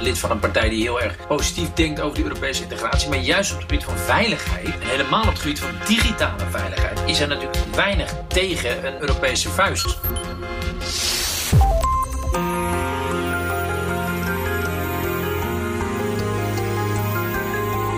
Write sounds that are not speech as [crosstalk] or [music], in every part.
Lid van een partij die heel erg positief denkt over de Europese integratie. Maar juist op het gebied van veiligheid, en helemaal op het gebied van digitale veiligheid, is er natuurlijk weinig tegen een Europese vuist.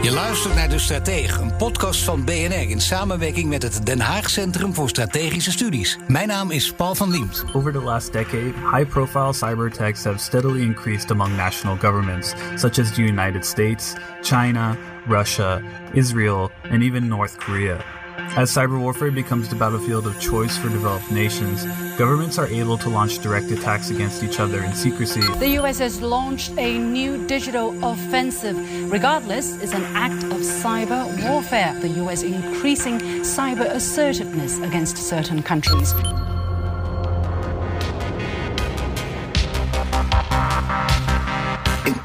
Je luistert naar De Stratege, een podcast van BNR in samenwerking met het Den Haag Centrum voor Strategische Studies. Mijn naam is Paul van Liemt. Over the last decade, high-profile cyber attacks have steadily increased among national governments, such as the United States, China, Russia, Israel, and even North Korea. As cyber warfare becomes the battlefield of choice for developed nations, governments are able to launch direct attacks against each other in secrecy. The US has launched a new digital offensive. Regardless, is an act of cyber warfare. The US increasing cyber assertiveness against certain countries.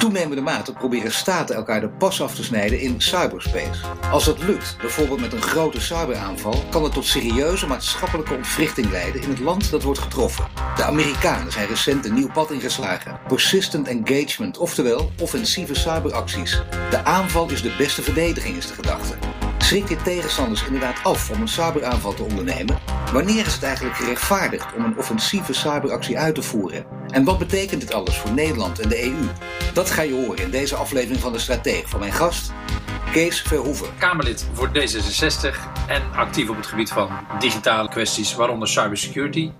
Toenemende mate proberen staten elkaar de pas af te snijden in cyberspace. Als dat lukt, bijvoorbeeld met een grote cyberaanval, kan het tot serieuze maatschappelijke ontwrichting leiden in het land dat wordt getroffen. De Amerikanen zijn recent een nieuw pad ingeslagen. Persistent engagement, oftewel offensieve cyberacties. De aanval is de beste verdediging, is de gedachte. Schrikt dit tegenstanders inderdaad af om een cyberaanval te ondernemen? Wanneer is het eigenlijk gerechtvaardigd om een offensieve cyberactie uit te voeren? En wat betekent dit alles voor Nederland en de EU? Dat ga je horen in deze aflevering van De Strateeg van mijn gast, Kees Verhoeven. Kamerlid voor D66 en actief op het gebied van digitale kwesties, waaronder cybersecurity.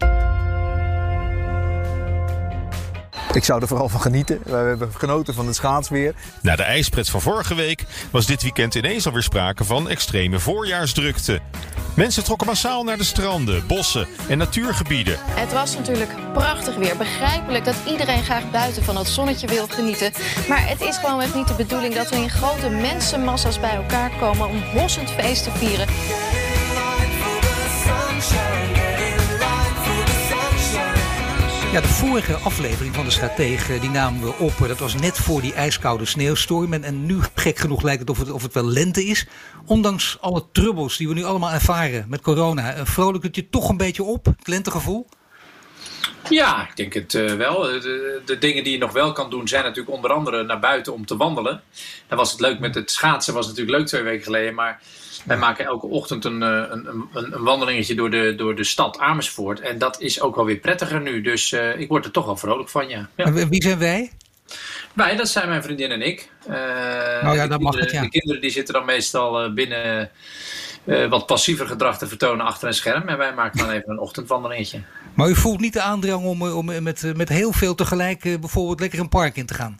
Ik zou er vooral van genieten. We hebben genoten van het schaatsweer. Na de ijspret van vorige week was dit weekend ineens alweer sprake van extreme voorjaarsdrukte. Mensen trokken massaal naar de stranden, bossen en natuurgebieden. Het was natuurlijk prachtig weer. Begrijpelijk dat iedereen graag buiten van het zonnetje wil genieten. Maar het is gewoon echt niet de bedoeling dat we in grote mensenmassa's bij elkaar komen om hossend feest te vieren. Ja, de vorige aflevering van de Stratege die namen we op. Dat was net voor die ijskoude sneeuwstorm. En, nu, gek genoeg, lijkt het of, het of het wel lente is. Ondanks alle trubbels die we nu allemaal ervaren met corona. Vrolijk het je toch een beetje op, het lentegevoel? Ja, ik denk het uh, wel. De, de, dingen die je nog wel kan doen zijn natuurlijk onder andere naar buiten om te wandelen. Dan was het leuk met het schaatsen, was natuurlijk leuk twee weken geleden. Maar wij maken elke ochtend een, een, een, een, wandelingetje door de, door de stad Amersfoort. En dat is ook wel weer prettiger nu. Dus uh, ik word er toch wel vrolijk van, ja. wie zijn wij? Wij, dat zijn mijn vriendin en ik. Uh, oh ja, dat mag het, ja. De kinderen die zitten dan meestal binnen uh, wat passiever gedrag te vertonen achter een scherm. En wij maken dan even een ochtendwandelingetje. Maar u voelt niet de aandrang om, om met, met heel veel tegelijk bijvoorbeeld lekker een park in te gaan?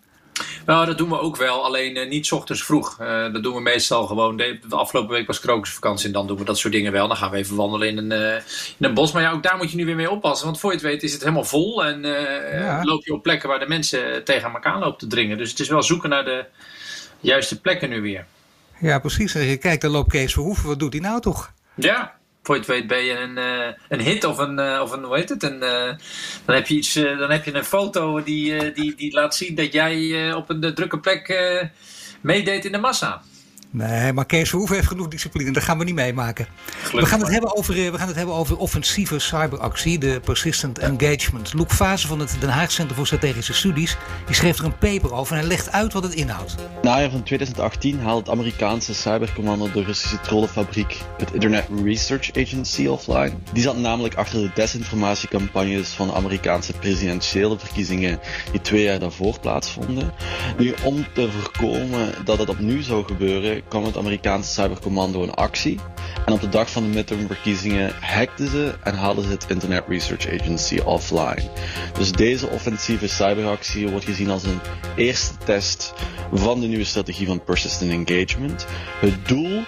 Nou, dat doen we ook wel, alleen uh, niet ochtends vroeg. Uh, dat doen we meestal gewoon. De, de afgelopen week was krokusvakantie en dan doen we dat soort dingen wel. Dan gaan we even wandelen in een, uh, in een bos. Maar ja, ook daar moet je nu weer mee oppassen. Want voor je het weet is het helemaal vol. En ja. loop je op plekken waar de mensen tegen elkaar lopen te dringen. Dus het is wel zoeken naar de juiste plekken nu weer. Ja, precies. Kijk, daar loopt Kees Verhoeven. Wat doet hij nou toch? Ja, voor je het weet ben je een, uh, een hit of een, uh, of een hoe heet het? Een, uh, dan, heb je iets, dan heb je een foto die, die, die laat zien dat jij op een drukke plek meedeed in de massa. Nee, maar Kees Verhoeven heeft genoeg discipline. Dat gaan we niet meemaken. we gaan, het hebben over, we gaan het hebben over offensieve cyberactie, de Persistent Engagement. Luc Fase van het Den Haag Centrum voor Strategische Studies die schreef er een paper over en hij legt uit wat het inhoudt. Najaar van 2018 haalt het Amerikaanse cybercommando de Russische trollenfabriek, het Internet Research Agency, offline. Die zat namelijk achter de desinformatiecampagnes van de Amerikaanse presidentiële verkiezingen die twee jaar daarvoor plaatsvonden. Nu, om te voorkomen dat het opnieuw zou gebeuren, kwam het Amerikaanse cybercommando in actie. En op de dag van de midtermverkiezingen hackten ze en haalden ze het Internet Research Agency offline. Dus deze offensieve cyberactie wordt gezien als een eerste test van de nieuwe strategie van persistent engagement. Het doel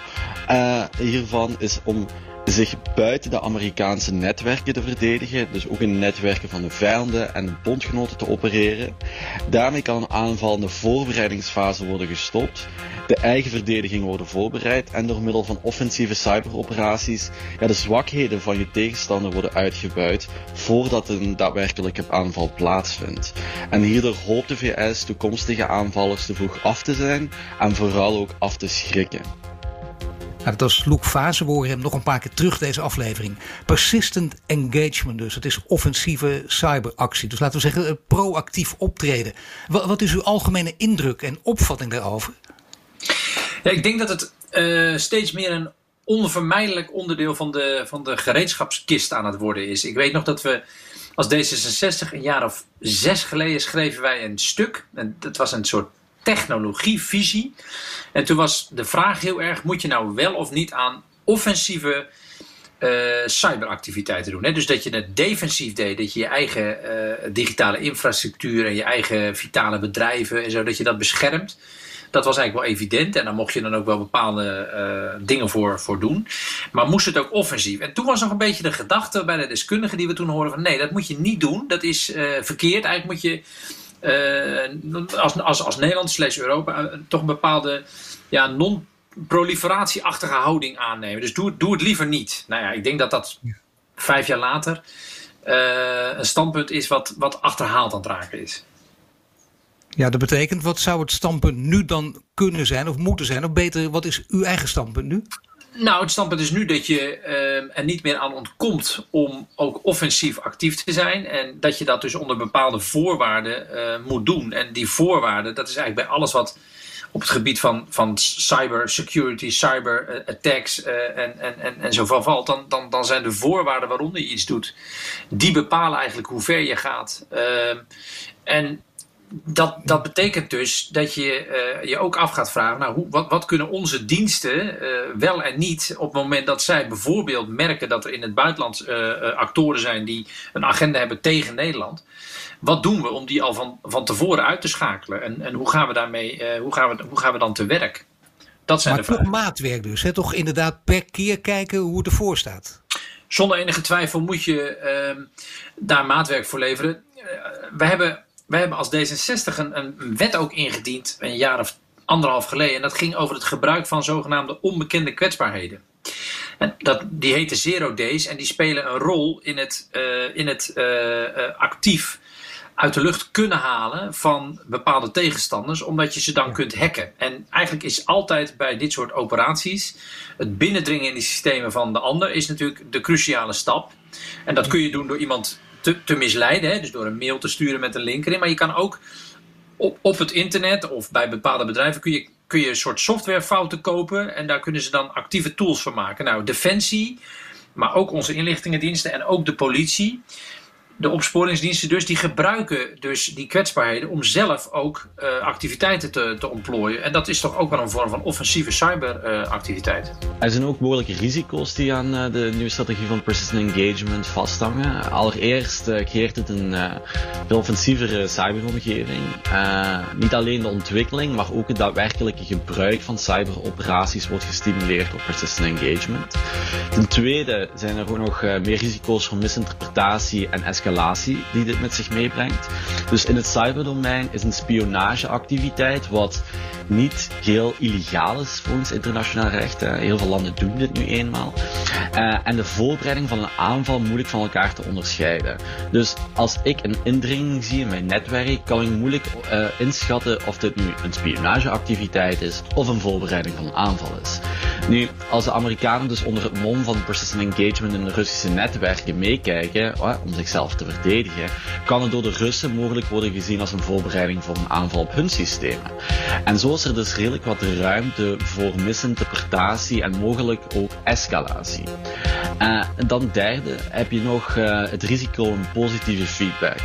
uh, hiervan is om zich buiten de Amerikaanse netwerken te verdedigen, dus ook in netwerken van de vijanden en bondgenoten te opereren. Daarmee kan een aanval in de voorbereidingsfase worden gestopt, de eigen verdediging worden voorbereid en door middel van offensieve cyberoperaties ja, de zwakheden van je tegenstander worden uitgebuit voordat een daadwerkelijke aanval plaatsvindt. En hierdoor hoopt de VS toekomstige aanvallers te vroeg af te zijn en vooral ook af te schrikken. Dat was Loek Fase. Nog een paar keer terug deze aflevering. Persistent engagement dus. Het is offensieve cyberactie. Dus laten we zeggen proactief optreden. Wat is uw algemene indruk en opvatting daarover? Ja, ik denk dat het uh, steeds meer een onvermijdelijk onderdeel van de, van de gereedschapskist aan het worden is. Ik weet nog dat we als D66 een jaar of zes geleden schreven wij een stuk. En dat was een soort technologievisie. En toen was de vraag heel erg: moet je nou wel of niet aan offensieve uh, cyberactiviteiten doen? Hè? Dus dat je het defensief deed, dat je je eigen uh, digitale infrastructuur en je eigen vitale bedrijven en zo, dat je dat beschermt. Dat was eigenlijk wel evident en daar mocht je dan ook wel bepaalde uh, dingen voor, voor doen. Maar moest het ook offensief? En toen was nog een beetje de gedachte bij de deskundigen die we toen hoorden van nee, dat moet je niet doen. Dat is verkeerd. Eigenlijk moet je uh, als, als, als Nederland slash Europa uh, toch een bepaalde ja, non-proliferatieachtige houding aannemen. Dus doe, doe het liever niet. Nou ja, ik denk dat dat vijf jaar later uh, een standpunt is wat, wat achterhaald aan het raken is. Ja, dat betekent, wat zou het standpunt nu dan kunnen zijn of moeten zijn? Of beter, wat is uw eigen standpunt nu? Nou, het standpunt is nu dat je uh, er niet meer aan ontkomt om ook offensief actief te zijn. En dat je dat dus onder bepaalde voorwaarden uh, moet doen. En die voorwaarden, dat is eigenlijk bij alles wat op het gebied van, van cyber security, cyber uh, attacks en, en, en, en zo van valt. Dan, dan, dan zijn de voorwaarden waaronder je iets doet, die bepalen eigenlijk hoe ver je gaat. Ehm, en dat, dat betekent dus dat je uh, je ook af gaat vragen: nou, hoe, wat, wat kunnen onze diensten uh, wel en niet op het moment dat zij bijvoorbeeld merken dat er in het buitenland uh, actoren zijn die een agenda hebben tegen Nederland. Wat doen we om die al van, van tevoren uit te schakelen? En, en hoe, gaan we daarmee, hoe, gaan we, hoe gaan we dan te werk? Dat zijn maar de toch maatwerk dus. Hè? Toch inderdaad per keer kijken hoe het ervoor staat. Zonder enige twijfel moet je ehm, daar maatwerk voor leveren. we hebben wij hebben als D66 een, een wet ook ingediend, een jaar of anderhalf geleden. En dat ging over het gebruik van zogenaamde onbekende kwetsbaarheden. En dat, die heten zero days en die spelen een rol in het, uh, in het uh, uh, actief uit de lucht kunnen halen van bepaalde tegenstanders, omdat je ze dan kunt hacken. En eigenlijk is altijd bij dit soort operaties het binnendringen in de systemen van de ander is natuurlijk de cruciale stap. En dat kun je doen door iemand te, te misleiden. Hè? Dus door een mail te sturen met een link erin. Maar je kan ook op, op het internet of bij bepaalde bedrijven kun je, kun je een soort softwarefouten kopen. En daar kunnen ze dan actieve tools van maken. Nou, Defensie, maar ook onze inlichtingendiensten en ook de politie de opsporingsdiensten dus, die gebruiken dus die kwetsbaarheden om zelf ook uh, activiteiten te, te ontplooien. En dat is toch ook wel een vorm van offensieve cyberactiviteit. Er zijn ook behoorlijke risico's die aan uh, de nieuwe strategie van persistent engagement vasthangen. Allereerst creëert het een veel offensievere cyberomgeving. niet alleen de ontwikkeling, maar ook het daadwerkelijke gebruik van cyberoperaties wordt gestimuleerd door persistent engagement. Ten tweede zijn er ook nog meer risico's voor misinterpretatie en escalatie die dit met zich meebrengt. Dus in het cyberdomein is een spionageactiviteit wat niet heel illegaal is volgens internationaal recht. Heel veel landen doen dit nu eenmaal. Uh, en de voorbereiding van een aanval moeilijk van elkaar te onderscheiden. Dus als ik een indringing zie in mijn netwerk, kan ik moeilijk uh, inschatten of dit nu een spionageactiviteit is of een voorbereiding van een aanval is. Nu, als de Amerikanen dus onder het mom van persistent engagement in de Russische netwerken meekijken oh, om zichzelf te verdedigen, kan het door de Russen mogelijk worden gezien als een voorbereiding voor een aanval op hun systemen. En zo is er dus redelijk wat ruimte voor misinterpretatie en mogelijk ook escalatie. En dan derde heb je nog uh, het risico op positieve feedback.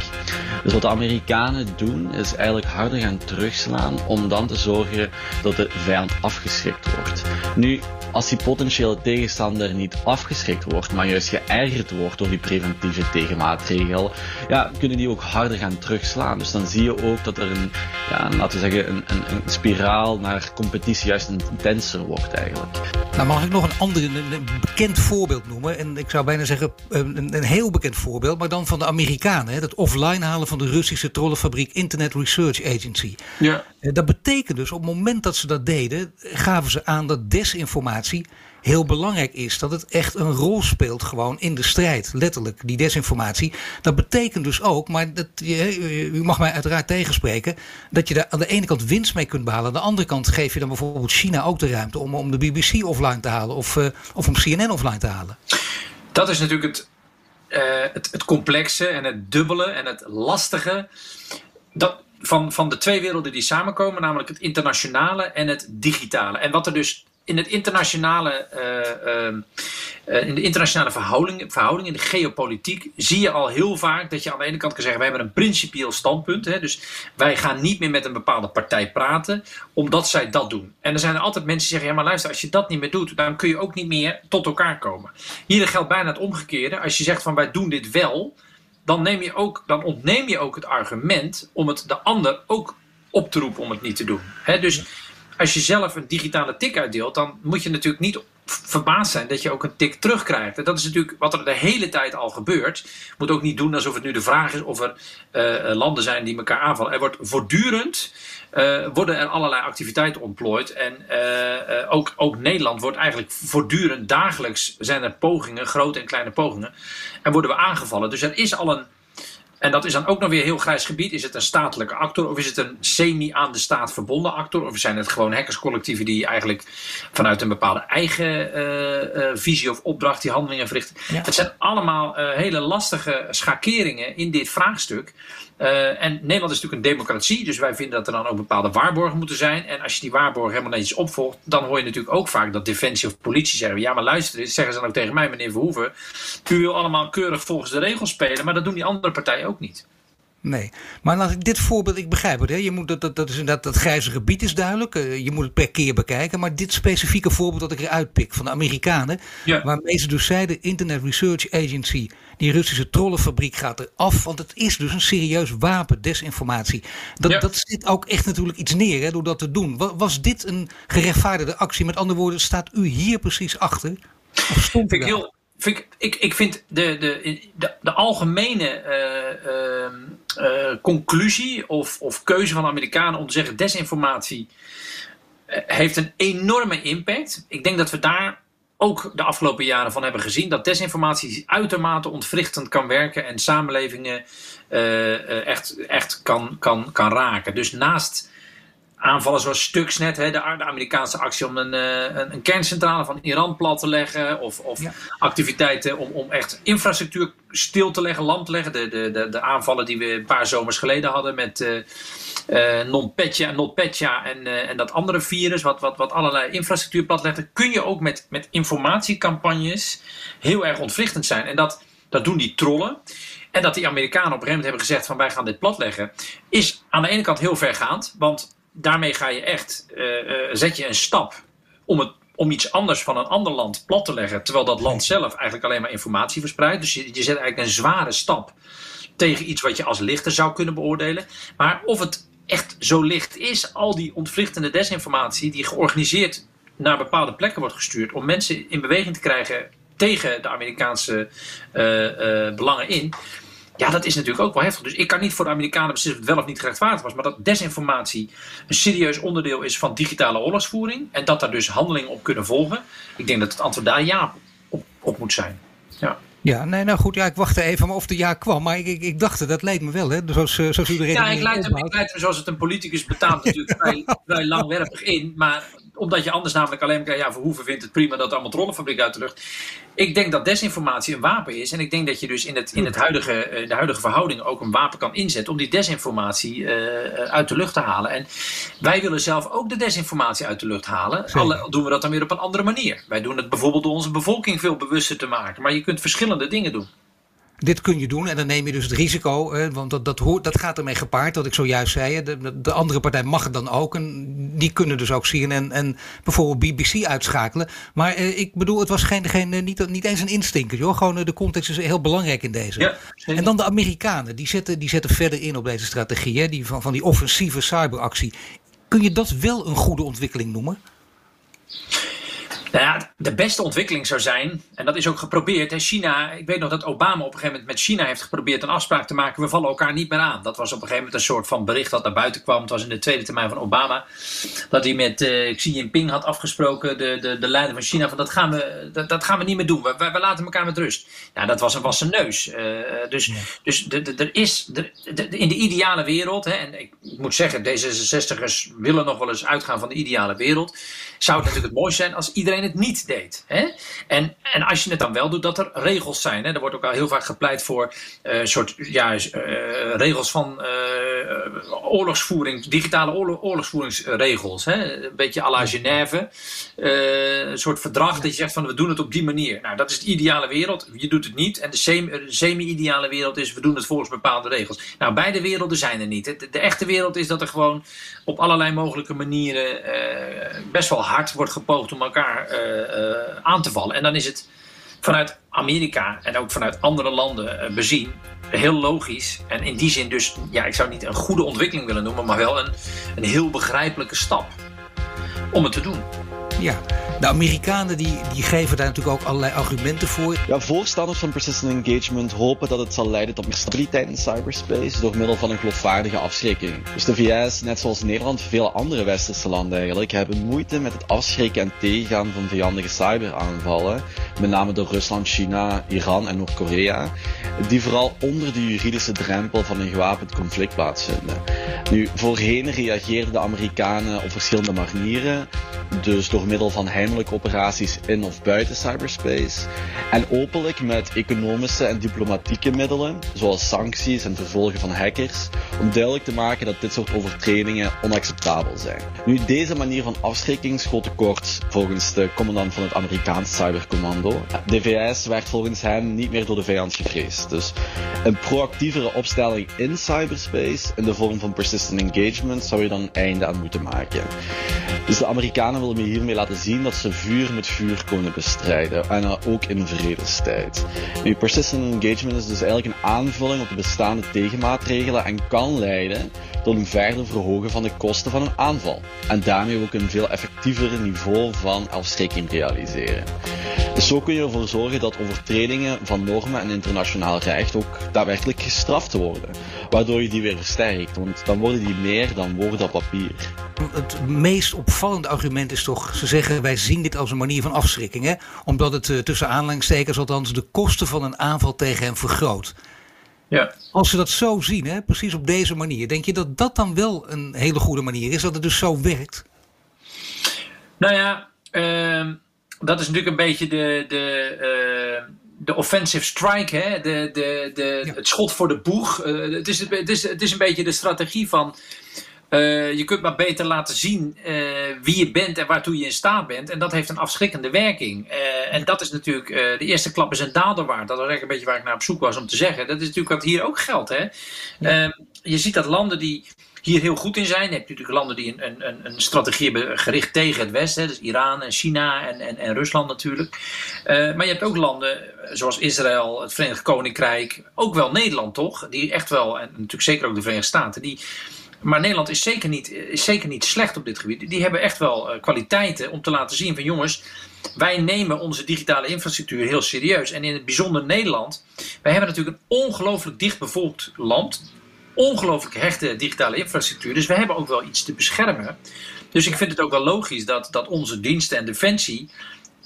Dus wat de Amerikanen doen is eigenlijk harder gaan terugslaan om dan te zorgen dat de vijand afgeschrikt wordt. Nu, Als die potentiële tegenstander niet afgeschrikt wordt, maar juist geërgerd wordt door die preventieve tegenmaatregel, ja, kunnen die ook harder gaan terugslaan. Dus dan zie je ook dat er een, ja, laten we zeggen, een, een, een spiraal naar competitie juist intenser wordt eigenlijk. Nou, mag ik nog een ander een, bekend voorbeeld noemen? En ik zou bijna zeggen een, een heel bekend voorbeeld, maar dan van de Amerikanen. Hè? Dat offline halen van de Russische trollenfabriek Internet Research Agency. Ja. Dat betekent dus op het moment dat ze dat deden, gaven ze aan dat desinformatie heel belangrijk is. Dat het echt een rol speelt gewoon in de strijd. Letterlijk, die desinformatie. Dat betekent dus ook, maar dat, u mag mij uiteraard tegenspreken, dat je daar aan de ene kant winst mee kunt behalen. Aan de andere kant geef je dan bijvoorbeeld China ook de ruimte om, om de BBC offline te halen of, uh, of om CNN offline te halen. Dat is natuurlijk het, het, het complexe en het dubbele en het lastige. Dat, van, van de twee werelden die samenkomen, namelijk het internationale en het digitale. En wat er dus in, het internationale, uh, uh, in de internationale verhouding, verhouding, in de geopolitiek, zie je al heel vaak dat je aan de ene kant kan zeggen: wij hebben een principieel standpunt. Hè, dus wij gaan niet meer met een bepaalde partij praten, omdat zij dat doen. En er zijn er altijd mensen die zeggen: ja, maar luister, als je dat niet meer doet, dan kun je ook niet meer tot elkaar komen. Hier geldt bijna het omgekeerde. Als je zegt van wij doen dit wel dan, neem je ook, dan ontneem je ook het argument om het de ander ook op te roepen om het niet te doen. dus als je zelf een digitale tik uitdeelt, dan moet je natuurlijk niet verbaasd zijn dat je ook een tik terugkrijgt. En dat is natuurlijk wat er de hele tijd al gebeurt. Moet ook niet doen alsof het nu de vraag is of er uh, landen zijn die elkaar aanvallen. Er wordt voortdurend uh, worden er allerlei activiteiten ontplooid. En ook, ook Nederland wordt eigenlijk voortdurend, dagelijks zijn er pogingen, grote en kleine pogingen. En worden we aangevallen. Dus er is al een en dat is dan ook nog weer heel grijs gebied. Is het een statelijke actor of is het een semi aan de staat verbonden actor? Of zijn het gewoon hackerscollectieven die eigenlijk vanuit een bepaalde eigen uh, uh, visie of opdracht die handelingen verrichten? Het zijn allemaal uh, hele lastige schakeringen in dit vraagstuk. En Nederland is natuurlijk een democratie, dus wij vinden dat er dan ook bepaalde waarborgen moeten zijn. En als je die waarborgen helemaal netjes opvolgt, dan hoor je natuurlijk ook vaak dat defensie of politie zeggen: Ja, maar luister, zeggen ze dan ook tegen mij, meneer Verhoeven. U wil allemaal keurig volgens de regels spelen, maar dat doen die andere partijen ook niet. Nee, maar laat ik dit voorbeeld, ik begrijp het. Hè? Je moet, dat, dat, dat, is dat, dat grijze gebied is duidelijk. Uh, je moet het per keer bekijken. Maar dit specifieke voorbeeld dat ik eruit pik van de Amerikanen. Ja. Waarmee ze dus zeiden, Internet Research Agency. Die Russische trollenfabriek gaat eraf. Want het is dus een serieus wapen, desinformatie. Dat, Ja. dat zit ook echt natuurlijk iets neer hè, door dat te doen. Wa- Was dit een gerechtvaardigde actie? Met andere woorden, staat u hier precies achter? Of stond u ik, heel, ik, ik, vind de, de, de, algemene eh, ehm, eh, conclusie of, of keuze van de Amerikanen om te zeggen desinformatie eh, heeft een enorme impact. Ik denk dat we daar ook de afgelopen jaren van hebben gezien dat desinformatie uitermate ontwrichtend kan werken en samenlevingen echt, echt kan, kan, kan raken. Dus naast aanvallen zoals Stuxnet, hè, de, Amerikaanse actie om een, eh, een, een kerncentrale van Iran plat te leggen, of, of Ja. activiteiten om, om echt infrastructuur stil te leggen, lam te leggen. De, de, de, de aanvallen die we een paar zomers geleden hadden met eh eh NotPetya, NotPetya en, en dat andere virus, wat, wat, wat allerlei infrastructuur platlegde, kun je ook met, met informatiecampagnes heel erg ontwrichtend zijn. En dat, dat doen die trollen. En dat die Amerikanen op een gegeven moment hebben gezegd van wij gaan dit platleggen, is aan de ene kant heel vergaand, want daarmee ga je echt, eh, eh, zet je een stap om, het, om iets anders van een ander land plat te leggen, terwijl dat land zelf eigenlijk alleen maar informatie verspreidt. Dus je, je zet eigenlijk een zware stap tegen iets wat je als lichter zou kunnen beoordelen. Maar of het echt zo licht is, al die ontwrichtende desinformatie die georganiseerd naar bepaalde plekken wordt gestuurd om mensen in beweging te krijgen tegen de Amerikaanse eh, belangen in. Ja, dat is natuurlijk ook wel heftig. Dus ik kan niet voor de Amerikanen beslissen of het wel of niet gerechtvaardigd was. Maar dat desinformatie een serieus onderdeel is van digitale oorlogsvoering. En dat daar dus handelingen op kunnen volgen. Ik denk dat het antwoord daar ja op, op moet zijn. Ja. Ja, nee, nou goed, ja, ik wachtte even maar of de ja kwam. Maar ik, ik, ik dacht, dat leek me wel, hè? Zoals, eh, zoals u de Ja, ik leid, hem, ik leid hem zoals het een politicus betaamt natuurlijk [laughs] vrij, vrij langwerpig in. Maar omdat je anders namelijk alleen maar ja, Verhoeven vindt het prima dat allemaal trollenfabriek uit de lucht. Ik denk dat desinformatie een wapen is. En ik denk dat je dus in, het, in het huidige, eh, de huidige verhouding ook een wapen kan inzetten om die desinformatie eh, eh, uit de lucht te halen. En wij willen zelf ook de desinformatie uit de lucht halen. Alle doen we dat dan weer op een andere manier. Wij doen het bijvoorbeeld door onze bevolking veel bewuster te maken. Maar je kunt verschillende dingen doen. Dit kun je doen en dan neem je dus het risico, want dat, dat, hoort, dat gaat ermee gepaard, wat ik zojuist zei. De, de- de andere partij mag het dan ook. En die kunnen dus ook zien en, en bijvoorbeeld BBC uitschakelen. Maar eh, ik bedoel, het was geen, geen, eh, niet, niet eens een instinker. Joh. Gewoon eh, de context is heel belangrijk in deze. Ja, en dan de Amerikanen, die zetten, die zetten verder in op deze strategie. Hè, die van, van die offensieve cyberactie. Kun je dat wel een goede ontwikkeling noemen? Nou ja, de beste ontwikkeling zou zijn, en dat is ook geprobeerd. Hè, China, ik weet nog dat Obama op een gegeven moment met China heeft geprobeerd een afspraak te maken. We vallen elkaar niet meer aan. Dat was op een gegeven moment een soort van bericht dat naar buiten kwam. Het was in de tweede termijn van Obama. Dat hij met uh, Xi Jinping had afgesproken, de, de, de leider van China, van dat gaan we, dat, dat gaan we niet meer doen. We, we, we laten elkaar met rust. Ja, dat was een wassen neus. Uh, dus dus er is, de, de, in de ideale wereld, hè, en ik moet zeggen, D66'ers willen nog wel eens uitgaan van de ideale wereld. Zou het natuurlijk het mooiste zijn als iedereen het niet deed. Hè? En, en als je het dan wel doet, dat er regels zijn. Hè? Er wordt ook al heel vaak gepleit voor uh, soort ja, uh, regels van uh, oorlogsvoering, digitale oorlog, oorlogsvoeringsregels. Hè? Een beetje à la Genève. een soort verdrag dat je zegt van we doen het op die manier. Nou, dat is de ideale wereld. Je doet het niet. En de semi-ideale wereld is we doen het volgens bepaalde regels. Nou, beide werelden zijn er niet. De, de echte wereld is dat er gewoon op allerlei mogelijke manieren best wel hard wordt gepoogd om elkaar aan te vallen. En dan is het vanuit Amerika en ook vanuit andere landen uh, bezien heel logisch. En in die zin dus, ja, ik zou niet een goede ontwikkeling willen noemen, maar wel een, een heel begrijpelijke stap om het te doen. Ja, de Amerikanen die, die geven daar natuurlijk ook allerlei argumenten voor. Ja, voorstanders van persistent engagement hopen dat het zal leiden tot meer stabiliteit in cyberspace door middel van een geloofwaardige afschrikking. Dus de VS, net zoals Nederland, veel andere westerse landen eigenlijk, hebben moeite met het afschrikken en tegengaan van vijandige cyberaanvallen. Met name door Rusland, China, Iran en Noord-Korea. Die vooral onder de juridische drempel van een gewapend conflict plaatsvinden. Nu, voorheen reageerden de Amerikanen op verschillende manieren. Dus door middel van heimelijke operaties in of buiten cyberspace. En openlijk met economische en diplomatieke middelen, zoals sancties en vervolgen van hackers, om duidelijk te maken dat dit soort overtredingen onacceptabel zijn. Nu, deze manier van afschrikking schoot tekort volgens de commandant van het Amerikaanse cybercommando. De VS werd volgens hem niet meer door de vijand gevreesd. Dus een proactievere opstelling in cyberspace in de vorm van persistent engagement zou je dan een einde aan moeten maken. Dus de Amerikanen willen me hiermee laten zien dat ze vuur met vuur kunnen bestrijden. En ook in vredestijd. Nu, persistent engagement is dus eigenlijk een aanvulling op de bestaande tegenmaatregelen en kan leiden tot een verder verhogen van de kosten van een aanval. En daarmee ook een veel effectiever niveau van afschrikking realiseren. Dus zo kun je ervoor zorgen dat overtredingen van normen en internationaal recht ook daadwerkelijk gestraft worden. Waardoor je die weer versterkt, want dan worden die meer dan woorden op papier. Het meest opvallende argument is toch, ze zeggen wij zien dit als een manier van afschrikking. Hè? Omdat het uh, tussen aanleidingstekens althans de kosten van een aanval tegen hen vergroot. Ja. Als ze dat zo zien, hè, precies op deze manier, denk je dat dat dan wel een hele goede manier is, dat het dus zo werkt? Nou ja, uh, dat is natuurlijk een beetje de, de, uh, de offensive strike, hè? De, de, de, ja. het schot voor de boeg. Uh, het, is, het, is, het is een beetje de strategie van. Uh, je kunt maar beter laten zien wie je bent en waartoe je in staat bent. En dat heeft een afschrikkende werking. en dat is natuurlijk, de eerste klap is een dader waard. Dat was eigenlijk een beetje waar ik naar op zoek was om te zeggen. Dat is natuurlijk wat hier ook geldt. Hè? Ja. je ziet dat landen die hier heel goed in zijn. Je hebt natuurlijk landen die een, een, een strategie hebben gericht tegen het Westen. Dus Iran en China en, en, en Rusland natuurlijk. Uh, maar je hebt ook landen zoals Israël, het Verenigd Koninkrijk. Ook wel Nederland toch? Die echt wel, en natuurlijk zeker ook de Verenigde Staten. Die, maar Nederland is zeker, niet, is zeker niet slecht op dit gebied. Die hebben echt wel uh, kwaliteiten om te laten zien van jongens... Wij nemen onze digitale infrastructuur heel serieus. En in het bijzonder Nederland. Wij hebben natuurlijk een ongelooflijk dichtbevolkt land ongelooflijk hechte digitale infrastructuur. Dus we hebben ook wel iets te beschermen. Dus ik vind het ook wel logisch dat, dat onze diensten en defensie.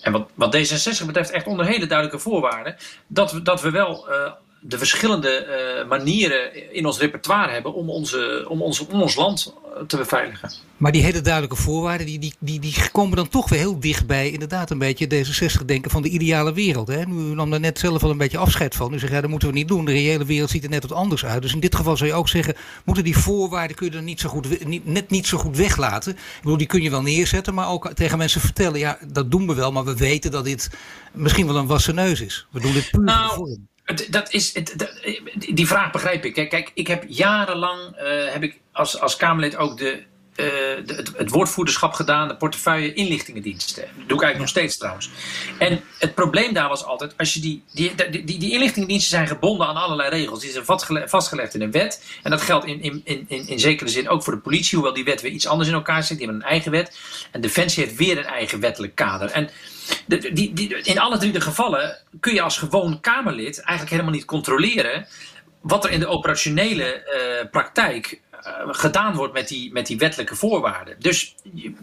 En wat, wat D66 betreft, echt onder hele duidelijke voorwaarden. Dat we, dat we wel uh, de verschillende uh, manieren in ons repertoire hebben om, onze, om, onze, om ons land te beveiligen. Maar die hele duidelijke voorwaarden, die, die, die, die komen dan toch weer heel dichtbij inderdaad een beetje D66 denken van de ideale wereld. Hè? Nu nam daar net zelf al een beetje afscheid van. Nu zeg ja, dat moeten we niet doen. De reële wereld ziet er net wat anders uit. Dus in dit geval zou je ook zeggen, moeten die voorwaarden kun je er niet zo goed, niet, net niet zo goed weglaten. Ik bedoel, die kun je wel neerzetten, maar ook tegen mensen vertellen, ja, dat doen we wel, maar we weten dat dit misschien wel een wassen neus is. We doen dit puur nou, voor dat is, dat, die vraag begrijp ik. Kijk, ik heb jarenlang uh, heb ik als, als Kamerlid ook de eh, het, het, woordvoerderschap gedaan, de portefeuille inlichtingendiensten. Dat doe ik eigenlijk nog steeds trouwens. En het probleem daar was altijd, als je die, die, die, die, die inlichtingendiensten zijn gebonden aan allerlei regels. Die zijn vastgelegd in een wet. En dat geldt in, in, in, in zekere zin ook voor de politie, hoewel die wet weer iets anders in elkaar zit. Die hebben een eigen wet. En Defensie heeft weer een eigen wettelijk kader. En die, die, in alle drie de gevallen kun je als gewoon Kamerlid eigenlijk helemaal niet controleren wat er in de operationele uh, praktijk gedaan wordt met die, met die wettelijke voorwaarden. Dus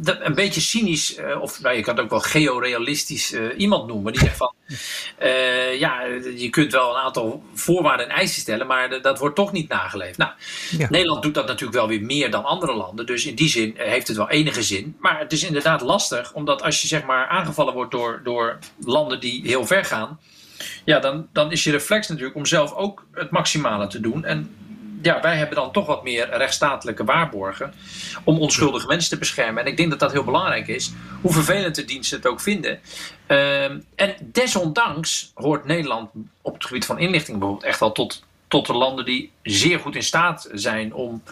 een beetje cynisch, uh, of nou, je kan het ook wel georealistisch iemand noemen, die zegt van [laughs] ja, je kunt wel een aantal voorwaarden en eisen stellen, maar dat wordt toch niet nageleefd. Nou, ja. Nederland doet dat natuurlijk wel weer meer dan andere landen, dus in die zin heeft het wel enige zin. Maar het is inderdaad lastig, omdat als je zeg maar aangevallen wordt door, door landen die heel ver gaan ja, dan, dan is je reflex natuurlijk om zelf ook het maximale te doen. En ja, wij hebben dan toch wat meer rechtsstatelijke waarborgen om onschuldige mensen te beschermen. En ik denk dat dat heel belangrijk is, hoe vervelend de diensten het ook vinden. Ehm, en desondanks hoort Nederland op het gebied van inlichting bijvoorbeeld echt wel tot, tot de landen die zeer goed in staat zijn om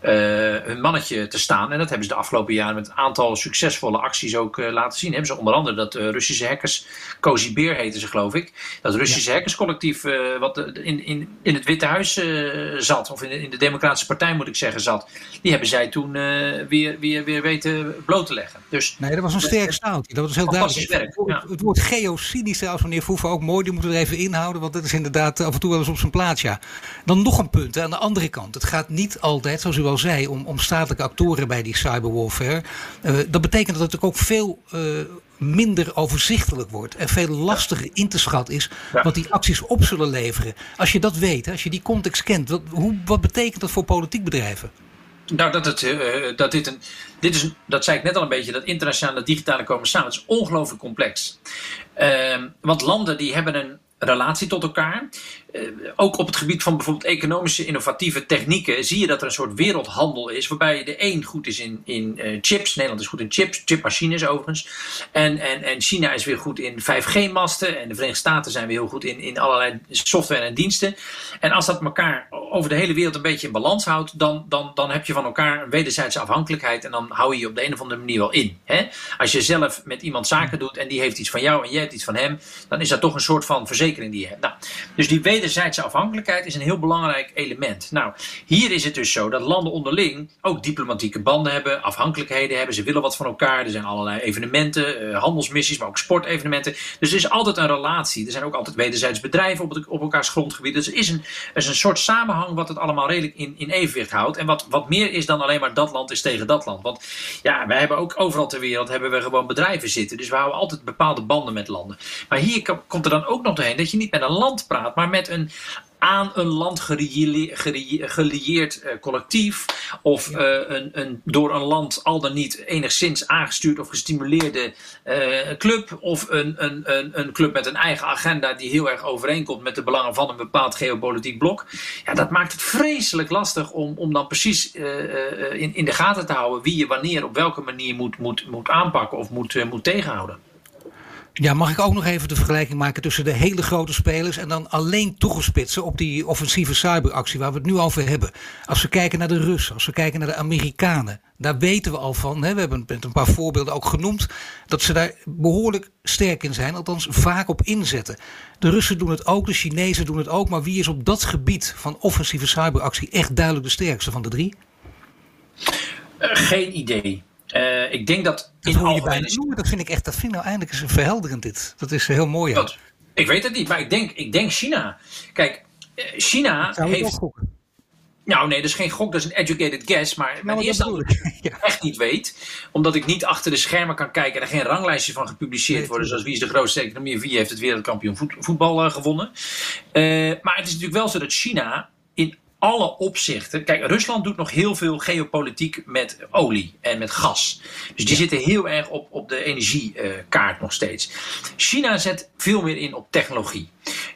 hun mannetje te staan. En dat hebben ze de afgelopen jaren met een aantal succesvolle acties ook uh, laten zien. Hebben ze onder andere dat uh, Russische hackers, Cozy Beer heten ze geloof ik, dat Russische ja. hackerscollectief wat in, in, in het Witte Huis zat, of in de, in de Democratische Partij moet ik zeggen zat, die hebben zij toen weer, weer, weer weten bloot te leggen. Dus, nee, dat was een sterk staaltje. Dat was heel duidelijk. Werk, ja. Het woord geocynisch trouwens, meneer Voeven, ook mooi, die moeten we er even inhouden, want dat is inderdaad af en toe wel eens op zijn plaats, ja. Dan nog een punt aan de andere kant. Het gaat niet altijd, zoals u al zei, om, om statelijke actoren bij die cyberwarfare. Uh, dat betekent dat het ook veel uh, minder overzichtelijk wordt en veel lastiger in te schatten is wat die acties op zullen leveren. Als je dat weet, als je die context kent, wat, hoe, wat betekent dat voor politiek bedrijven? Nou, dat, het, uh, dat dit een. Dit is, dat zei ik net al een beetje, dat internationale digitale komen samen. Het is ongelooflijk complex. Uh, want landen die hebben een relatie tot elkaar. Uh, ook op het gebied van bijvoorbeeld economische innovatieve technieken zie je dat er een soort wereldhandel is, waarbij de een goed is in, in uh, chips, Nederland is goed in chips, chipmachines overigens, en, en, en China is weer goed in 5G-masten en de Verenigde Staten zijn weer heel goed in, in allerlei software en diensten. En als dat elkaar over de hele wereld een beetje in balans houdt, dan, dan, dan heb je van elkaar een wederzijdse afhankelijkheid en dan hou je je op de een of andere manier wel in. Hè? Als je zelf met iemand zaken doet en die heeft iets van jou en jij hebt iets van hem, dan is dat toch een soort van verzekering die je hebt. Nou, dus die wederzijdse afhankelijkheid is een heel belangrijk element. Nou, hier is het dus zo dat landen onderling ook diplomatieke banden hebben, afhankelijkheden hebben. Ze willen wat van elkaar. Er zijn allerlei evenementen, uh, handelsmissies, maar ook sportevenementen. Dus er is altijd een relatie. Er zijn ook altijd wederzijds bedrijven op, op elkaars grondgebied. Dus er is, een, er is een soort samenhang wat het allemaal redelijk in, in evenwicht houdt. En wat, wat meer is dan alleen maar dat land is tegen dat land. Want ja, wij hebben ook overal ter wereld hebben we gewoon bedrijven zitten. Dus we houden altijd bepaalde banden met landen. Maar hier komt er dan ook nog doorheen dat je niet met een land praat, maar met een aan een land gelieerd uh, collectief of uh, een, een, door een land al dan niet enigszins aangestuurd of gestimuleerde uh, club of een, een, een, een, club met een eigen agenda die heel erg overeenkomt met de belangen van een bepaald geopolitiek blok. Ja, dat maakt het vreselijk lastig om, om dan precies in, in de gaten te houden wie je wanneer op welke manier moet, moet, moet aanpakken of moet, moet tegenhouden. Ja, mag ik ook nog even de vergelijking maken tussen de hele grote spelers en dan alleen toegespitsen op die offensieve cyberactie waar we het nu over hebben. Als we kijken naar de Russen, als we kijken naar de Amerikanen, daar weten we al van. Hè, we hebben met een paar voorbeelden ook genoemd dat ze daar behoorlijk sterk in zijn, althans vaak op inzetten. De Russen doen het ook, de Chinezen doen het ook, maar wie is op dat gebied van offensieve cyberactie echt duidelijk de sterkste van de drie? Uh, geen idee. Uh, ik denk dat. Dat in je bijna noemen, dat vind ik echt. Dat vind ik nou eindelijk eens verhelderend dit. Dat is heel mooi. Ik weet het niet, maar ik denk, ik denk China. Kijk, uh, China heeft. Nou, nee, dat is geen gok, dat is een educated guess. Maar nou, eerste antwoord ik [laughs] echt niet weet. Omdat ik niet achter de schermen kan kijken en er geen ranglijstjes van gepubliceerd worden. Zoals wie is de grootste economie en wie heeft het wereldkampioen voetbal uh, gewonnen. maar het is natuurlijk wel zo dat China in alle opzichten. Kijk, Rusland doet nog heel veel geopolitiek met olie en met gas. Dus die zitten heel erg op, op de energiekaart nog steeds. China zet veel meer in op technologie.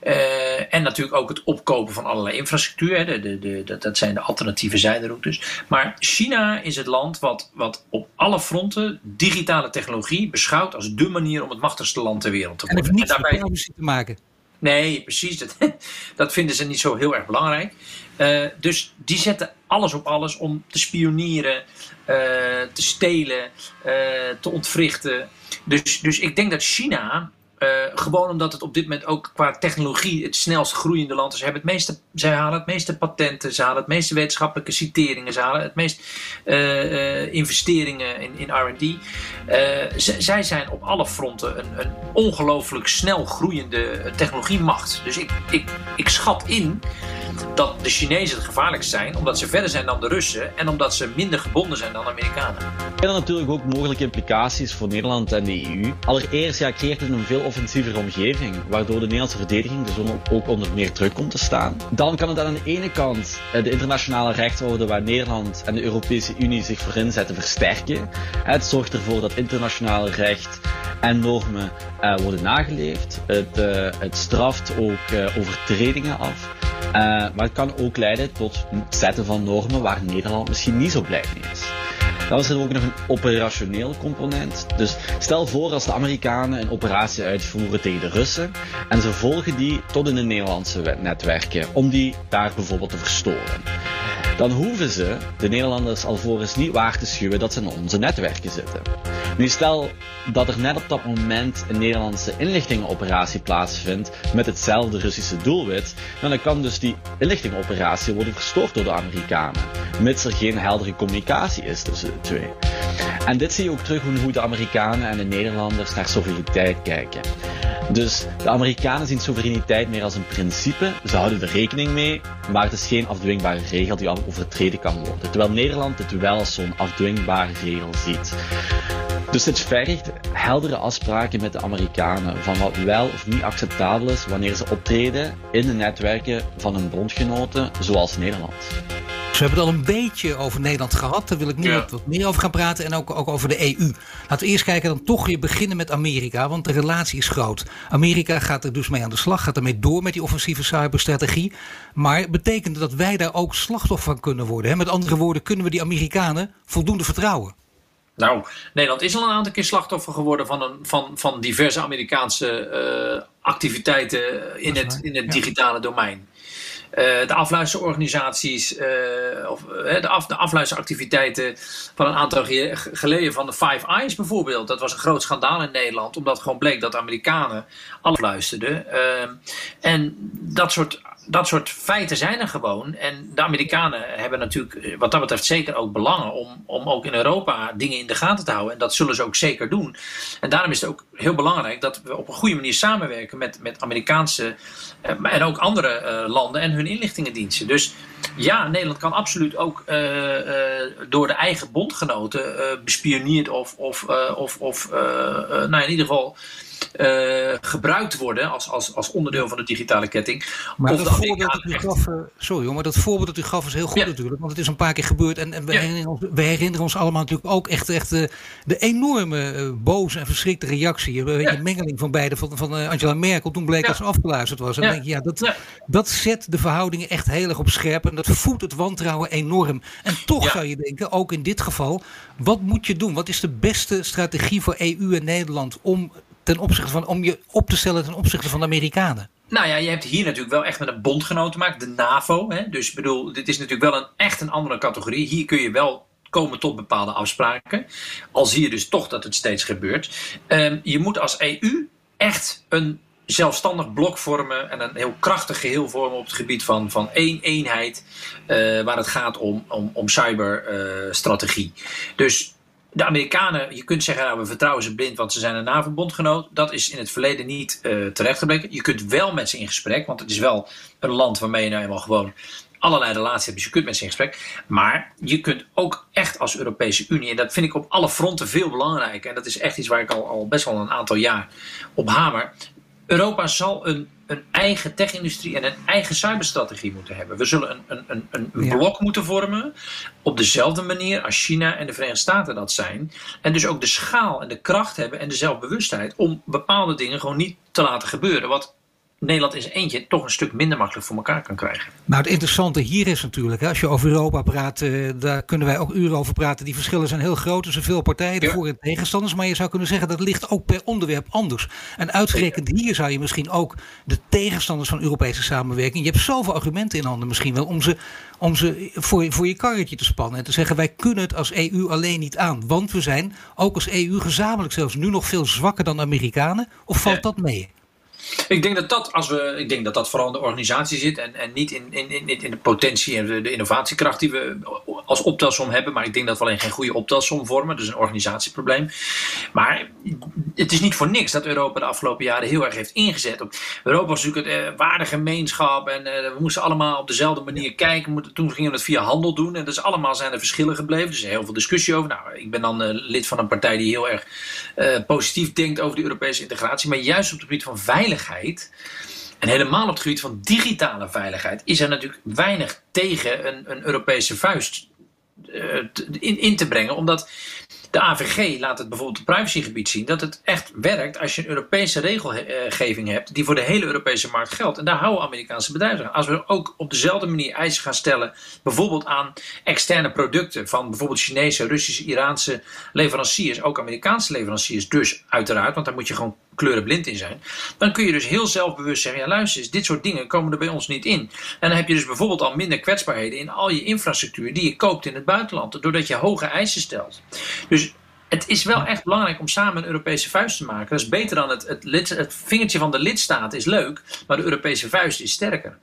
Uh, en natuurlijk ook het opkopen van allerlei infrastructuur. De, de, de, dat, dat zijn de alternatieve zijderoutes. Maar China is het land wat, wat op alle fronten digitale technologie beschouwt als de manier om het machtigste land ter wereld te worden. En en daarbij... te maken. Nee, precies. Dat, [laughs] dat vinden ze niet zo heel erg belangrijk. Uh, dus die zetten alles op alles om te spioneren, uh, te stelen, uh, te ontwrichten. Dus, dus ik denk dat China uh, gewoon omdat het op dit moment ook qua technologie het snelst groeiende land is. Ze hebben het meeste, zij halen het meeste patenten, ze halen het meeste wetenschappelijke citeringen, ze halen het meest uh, uh, investeringen in, in RD. zij zijn op alle fronten een, een ongelooflijk snel groeiende technologiemacht. Dus ik, ik, ik schat in dat de Chinezen het gevaarlijkst zijn, omdat ze verder zijn dan de Russen en omdat ze minder gebonden zijn dan de Amerikanen. Er zijn natuurlijk ook mogelijke implicaties voor Nederland en de EU. Allereerst ja, creëert het een veel offensievere omgeving, waardoor de Nederlandse verdediging dus ook onder meer druk komt te staan. Dan kan het aan de ene kant de internationale rechtsorde waar Nederland en de Europese Unie zich voor inzetten versterken. Het zorgt ervoor dat internationale recht en normen uh, worden nageleefd. Het, het straft ook overtredingen af. Maar het kan ook leiden tot het zetten van normen waar Nederland misschien niet zo blij mee is. Dan is er ook nog een operationeel component. Dus stel voor als de Amerikanen een operatie uitvoeren tegen de Russen en ze volgen die tot in de Nederlandse netwerken om die daar bijvoorbeeld te verstoren. Dan hoeven ze de Nederlanders alvorens niet waar te schuwen dat ze in onze netwerken zitten. Nu stel dat er net op dat moment een Nederlandse inlichtingenoperatie plaatsvindt met hetzelfde Russische doelwit, dan kan dus die inlichtingenoperatie worden verstoord door de Amerikanen, mits er geen heldere communicatie is tussen de twee. En dit zie je ook terug hoe de Amerikanen en de Nederlanders naar soevereiniteit kijken. Dus de Amerikanen zien soevereiniteit meer als een principe, ze houden er rekening mee, maar het is geen afdwingbare regel die overtreden kan worden. Terwijl Nederland het wel als zo'n afdwingbare regel ziet. Dus dit vergt heldere afspraken met de Amerikanen van wat wel of niet acceptabel is wanneer ze optreden in de netwerken van hun bondgenoten zoals Nederland. We hebben het al een beetje over Nederland gehad. Daar wil ik nu ja. wat meer over gaan praten. En ook, ook over de EU. Laten we eerst kijken dan toch weer beginnen met Amerika. Want de relatie is groot. Amerika gaat er dus mee aan de slag. Gaat ermee door met die offensieve cyberstrategie. Maar betekent dat wij daar ook slachtoffer van kunnen worden? Hè? Met andere woorden, kunnen we die Amerikanen voldoende vertrouwen? Nou, Nederland is al een aantal keer slachtoffer geworden van, een, van, van diverse Amerikaanse uh, activiteiten in het, in het digitale domein. Uh, de afluisterorganisaties, uh, of uh, de, af, de afluisteractiviteiten van een aantal geleden van de Five Eyes bijvoorbeeld. Dat was een groot schandaal in Nederland, omdat gewoon bleek dat Amerikanen afluisterden. en dat soort dat soort feiten zijn er gewoon. En de Amerikanen hebben natuurlijk wat dat betreft zeker ook belangen om, om ook in Europa dingen in de gaten te houden. En dat zullen ze ook zeker doen. En daarom is het ook heel belangrijk dat we op een goede manier samenwerken met, met Amerikaanse en ook andere uh, landen en hun inlichtingendiensten. Dus ja, Nederland kan absoluut ook door de eigen bondgenoten bespioneerd of, of, of, of nou in ieder geval uh, gebruikt worden als, als, als onderdeel van de digitale ketting. Maar of dat voorbeeld dat u gaf, sorry hoor, maar dat voorbeeld dat u gaf is heel goed ja. natuurlijk. Want het is een paar keer gebeurd. En, en we, ja. herinneren ons, we, herinneren ons, allemaal natuurlijk ook echt, echt de, de enorme boze en verschrikte reactie. Een ja. mengeling van beide van, van Angela Merkel toen bleek dat ze afgeluisterd was. En denk je, ja, dat, dat zet de verhoudingen echt heel erg op scherp. En dat voedt het wantrouwen enorm. En toch zou je denken, ook in dit geval, wat moet je doen? Wat is de beste strategie voor EU en Nederland om ten opzichte van, om je op te stellen ten opzichte van de Amerikanen? Nou ja, je hebt hier natuurlijk wel echt met een bondgenoot te maken, de NAVO. Hè? Dus ik bedoel, dit is natuurlijk wel een, echt een andere categorie. Hier kun je wel komen tot bepaalde afspraken. Al zie je dus toch dat het steeds gebeurt. Um, je moet als EU echt een zelfstandig blok vormen en een heel krachtig geheel vormen op het gebied van, van één eenheid uh, waar het gaat om, om, om cyberstrategie. Dus de Amerikanen, je kunt zeggen, nou, we vertrouwen ze blind, want ze zijn een NAVO-bondgenoot. Dat is in het verleden niet uh. Je kunt wel met ze in gesprek, want het is wel een land waarmee je nou eenmaal gewoon allerlei relaties hebt. Dus je kunt met ze in gesprek. Maar je kunt ook echt als Europese Unie, en dat vind ik op alle fronten veel belangrijker. En dat is echt iets waar ik al, al best wel een aantal jaar op hamer. Europa zal een, een eigen tech-industrie en een eigen cyberstrategie moeten hebben. We zullen een, een, een, een ja. blok moeten vormen op dezelfde manier als China en de Verenigde Staten dat zijn. En dus ook de schaal en de kracht hebben en de zelfbewustheid om bepaalde dingen gewoon niet te laten gebeuren. Wat Nederland zijn eentje toch een stuk minder makkelijk voor elkaar kan krijgen. Nou, het interessante hier is natuurlijk, hè, als je over Europa praat, eh, daar kunnen wij ook uren over praten. Die verschillen zijn heel groot tussen veel partijen, de voor- en tegenstanders. Maar je zou kunnen zeggen dat ligt ook per onderwerp anders. En uitgerekend hier zou je misschien ook de tegenstanders van Europese samenwerking. Je hebt zoveel argumenten in handen misschien wel om ze, om ze voor, voor je karretje te spannen. En te zeggen: wij kunnen het als EU alleen niet aan. Want we zijn ook als EU gezamenlijk zelfs nu nog veel zwakker dan de Amerikanen. Of valt dat mee? Ik denk dat dat, als we, ik denk dat, dat vooral in de organisatie zit en, en niet in, in, in, in de potentie en de, innovatiekracht die we als optelsom hebben. Maar ik denk dat we alleen geen goede optelsom vormen. Dus een organisatieprobleem. Maar het is niet voor niks dat Europa de afgelopen jaren heel erg heeft ingezet. Op, Europa was natuurlijk een uh, waardegemeenschap en uh, we moesten allemaal op dezelfde manier kijken. Toen gingen we het via handel doen en dus allemaal zijn er verschillen gebleven. Dus er heel veel discussie over. Nou, ik ben dan uh, lid van een partij die heel erg positief denkt over de Europese integratie. Maar juist op het gebied van veiligheid. En helemaal op het gebied van digitale veiligheid is er natuurlijk weinig tegen een, een Europese vuist in, in te brengen. Omdat de AVG laat het bijvoorbeeld op privacygebied zien dat het echt werkt als je een Europese regelgeving hebt die voor de hele Europese markt geldt. En daar houden Amerikaanse bedrijven aan. Als we ook op dezelfde manier eisen gaan stellen, bijvoorbeeld aan externe producten van bijvoorbeeld Chinese, Russische, Iraanse leveranciers, ook Amerikaanse leveranciers dus uiteraard, want daar moet je gewoon kleurenblind in zijn. Dan kun je dus heel zelfbewust zeggen, ja luister eens, dit soort dingen komen er bij ons niet in. En dan heb je dus bijvoorbeeld al minder kwetsbaarheden in al je infrastructuur die je koopt in het buitenland, doordat je hoge eisen stelt. Dus het is wel echt belangrijk om samen een Europese vuist te maken. Dat is beter dan het, het, lid, het vingertje van de lidstaat is leuk, maar de Europese vuist is sterker.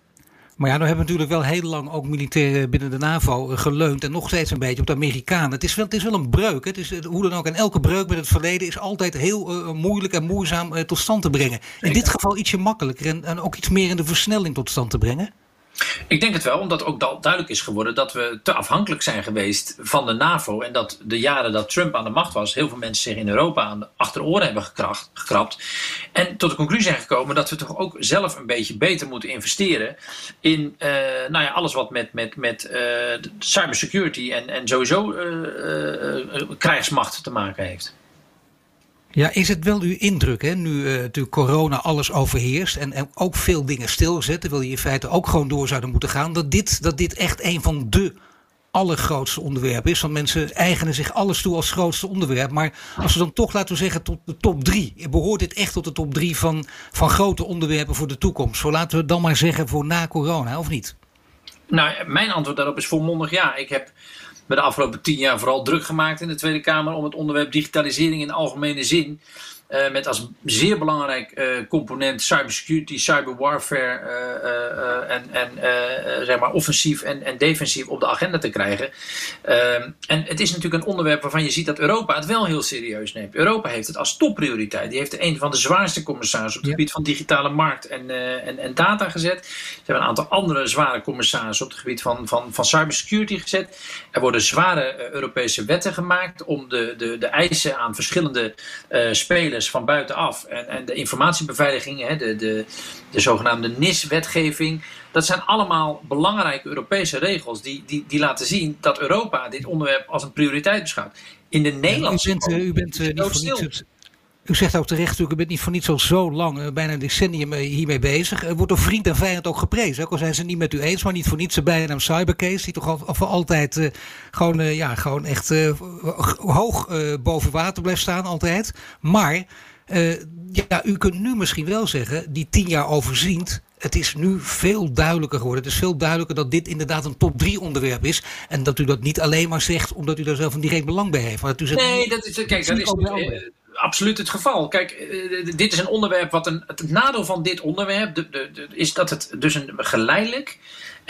Maar ja, nou hebben we natuurlijk wel heel lang ook militair binnen de NAVO geleund. En nog steeds een beetje op de Amerikanen. Het is wel, het is wel een breuk. Het is, hoe dan ook. En elke breuk met het verleden is altijd heel uh, moeilijk en moeizaam uh, tot stand te brengen. In dit geval ietsje makkelijker en, en ook iets meer in de versnelling tot stand te brengen. Ik denk het wel, omdat ook duidelijk is geworden dat we te afhankelijk zijn geweest van de NAVO. En dat de jaren dat Trump aan de macht was, heel veel mensen zich in Europa aan de achteroren hebben gekracht, gekrapt. En tot de conclusie zijn gekomen dat we toch ook zelf een beetje beter moeten investeren in uh, nou ja, alles wat met, met, met uh, cybersecurity en, en sowieso uh, krijgsmacht te maken heeft. Ja, is het wel uw indruk, hè, nu uh, corona alles overheerst en, en ook veel dingen stilzet, terwijl je in feite ook gewoon door zouden moeten gaan, dat dit, dat dit echt een van de allergrootste onderwerpen is. Want mensen eigenen zich alles toe als grootste onderwerp. Maar als we dan toch, laten we zeggen, tot de top drie. Behoort dit echt tot de top drie van, van grote onderwerpen voor de toekomst? Zo laten we dan maar zeggen voor na corona, of niet? Nou, mijn antwoord daarop is volmondig ja. Ik heb me de afgelopen tien jaar vooral druk gemaakt in de Tweede Kamer om het onderwerp digitalisering in algemene zin. Uh, met als zeer belangrijk uh, component cybersecurity, cyberwarfare uh, en, en zeg maar offensief en, en, defensief op de agenda te krijgen. Ehm, en het is natuurlijk een onderwerp waarvan je ziet dat Europa het wel heel serieus neemt. Europa heeft het als topprioriteit. Die heeft een van de zwaarste commissarissen op het ja. gebied van digitale markt en, en, en, data gezet. Ze hebben een aantal andere zware commissarissen op het gebied van, van, van cybersecurity gezet. Er worden zware Europese wetten gemaakt om de, de, de eisen aan verschillende spelers van buitenaf. En, en de informatiebeveiliging, hè, de, de, de zogenaamde NIS-wetgeving. Dat zijn allemaal belangrijke Europese regels die, die, die laten zien dat Europa dit onderwerp als een prioriteit beschouwt. In de Nederlandse. U bent, uh, u bent uh, niet voor niets. U zegt ook terecht, u bent niet voor niet zo, zo lang, uh, bijna een decennium hiermee bezig. Er wordt door vriend en vijand ook geprezen. Ook al zijn ze niet met u eens, maar niet voor niets de bijnaam Cybercase. Die toch al, al voor altijd uh, gewoon, uh, ja, gewoon echt hoog boven water blijft staan, altijd. Maar ja, u kunt nu misschien wel zeggen, die tien jaar overziend, het is nu veel duidelijker geworden. Het is veel duidelijker dat dit inderdaad een top 3 onderwerp is. En dat u dat niet alleen maar zegt omdat u daar zelf een direct belang bij heeft. Maar dat u zegt, nee, dat is, kijk, dat is absoluut het geval. Kijk, uh, dit is een onderwerp wat een, het nadeel van dit onderwerp de, de, de, is dat het dus een geleidelijk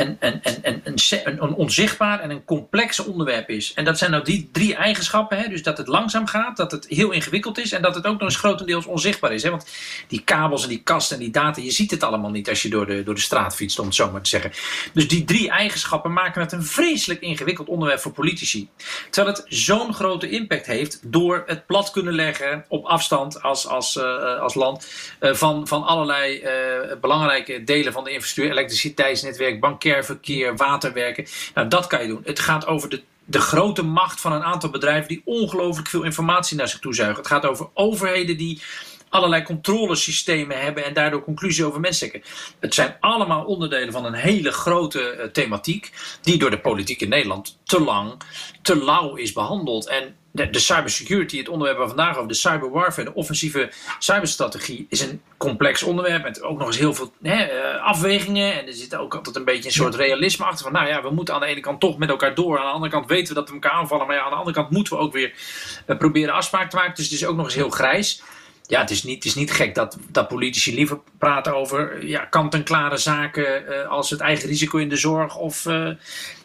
en, en, en, en een, een, onzichtbaar en een complex onderwerp is. En dat zijn nou die drie eigenschappen. Hè? Dus dat het langzaam gaat, dat het heel ingewikkeld is en dat het ook nog eens grotendeels onzichtbaar is. Hè? Want die kabels en die kasten en die data, je ziet het allemaal niet als je door de, door de straat fietst, om het zo maar te zeggen. Dus die drie eigenschappen maken het een vreselijk ingewikkeld onderwerp voor politici. Terwijl het zo'n grote impact heeft door het plat kunnen leggen op afstand als, als, uh, als land uh, van, van allerlei uh, belangrijke delen van de infrastructuur, elektriciteitsnetwerk, bank verkeer, waterwerken. Nou, dat kan je doen. Het gaat over de, de grote macht van een aantal bedrijven die ongelooflijk veel informatie naar zich toe zuigen. Het gaat over overheden die allerlei controlesystemen hebben en daardoor conclusies over mensen trekken. Het zijn allemaal onderdelen van een hele grote thematiek die door de politiek in Nederland te lang, te lauw is behandeld. En de, de cybersecurity, het onderwerp waar we vandaag over, de cyberwarfare, de offensieve cyberstrategie, is een complex onderwerp met ook nog eens heel veel hè, uh, afwegingen. En er zit ook altijd een beetje een soort realisme achter. Van nou ja, we moeten aan de ene kant toch met elkaar door. Aan de andere kant weten we dat we elkaar aanvallen. Maar ja, aan de andere kant moeten we ook weer uh, proberen afspraak te maken. Dus het is ook nog eens heel grijs. Ja, het is niet, het is niet gek dat, dat politici liever praten over ja, kant-en-klare zaken uh, als het eigen risico in de zorg of uh,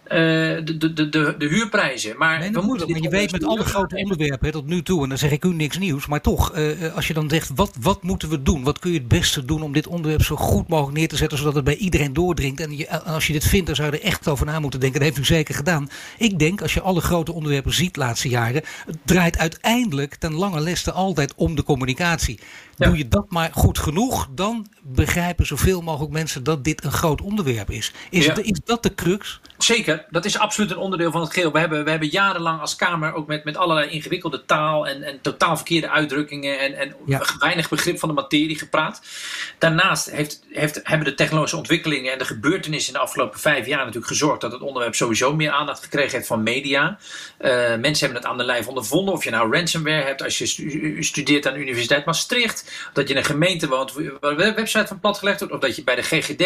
de, de, de, de huurprijzen. Maar nee, we moeten maar je weet met alle grote onderwerpen tot nu toe, en dan zeg ik u niks nieuws, maar toch, uh, als je dan zegt, wat, wat moeten we doen? Wat kun je het beste doen om dit onderwerp zo goed mogelijk neer te zetten, zodat het bij iedereen doordringt? En je, als je dit vindt, dan zou je er echt over na moeten denken. Dat heeft u zeker gedaan. Ik denk, als je alle grote onderwerpen ziet de laatste jaren, het draait uiteindelijk ten lange leste altijd om de communicatie. Ja. Doe je dat maar goed genoeg, dan begrijpen zoveel mogelijk mensen dat dit een groot onderwerp is. Is, ja. het, is dat de crux? Zeker, dat is absoluut een onderdeel van het geheel. We hebben, we hebben jarenlang als Kamer ook met, met allerlei ingewikkelde taal en, en totaal verkeerde uitdrukkingen en, en ja. weinig begrip van de materie gepraat. Daarnaast heeft, heeft, hebben de technologische ontwikkelingen en de gebeurtenissen in de afgelopen vijf jaar natuurlijk gezorgd dat het onderwerp sowieso meer aandacht gekregen heeft van media. Uh, mensen hebben het aan de lijf ondervonden. Of je nou ransomware hebt als je studeert aan de Universiteit Maastricht, dat je in een gemeente woont waar de website van platgelegd wordt, of dat je bij de GGD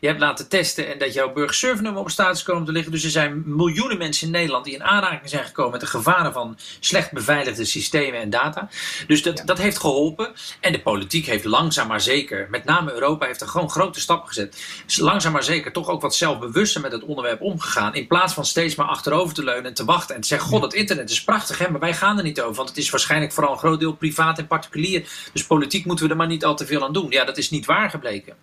je hebt laten testen en dat jouw burgerservernummer op status komen te liggen. Dus er zijn miljoenen mensen in Nederland die in aanraking zijn gekomen met de gevaren van slecht beveiligde systemen en data. Dus dat, ja. dat heeft geholpen. En de politiek heeft langzaam maar zeker, met name Europa, heeft er gewoon grote stappen gezet. Is langzaam maar zeker toch ook wat zelfbewuster met het onderwerp omgegaan. In plaats van steeds maar achterover te leunen en te wachten en te zeggen: God, dat internet is prachtig, hè, maar wij gaan er niet over. Want het is waarschijnlijk vooral een groot deel privaat en particulier. Dus politiek moeten we er maar niet al te veel aan doen. Ja, dat is niet waar gebleken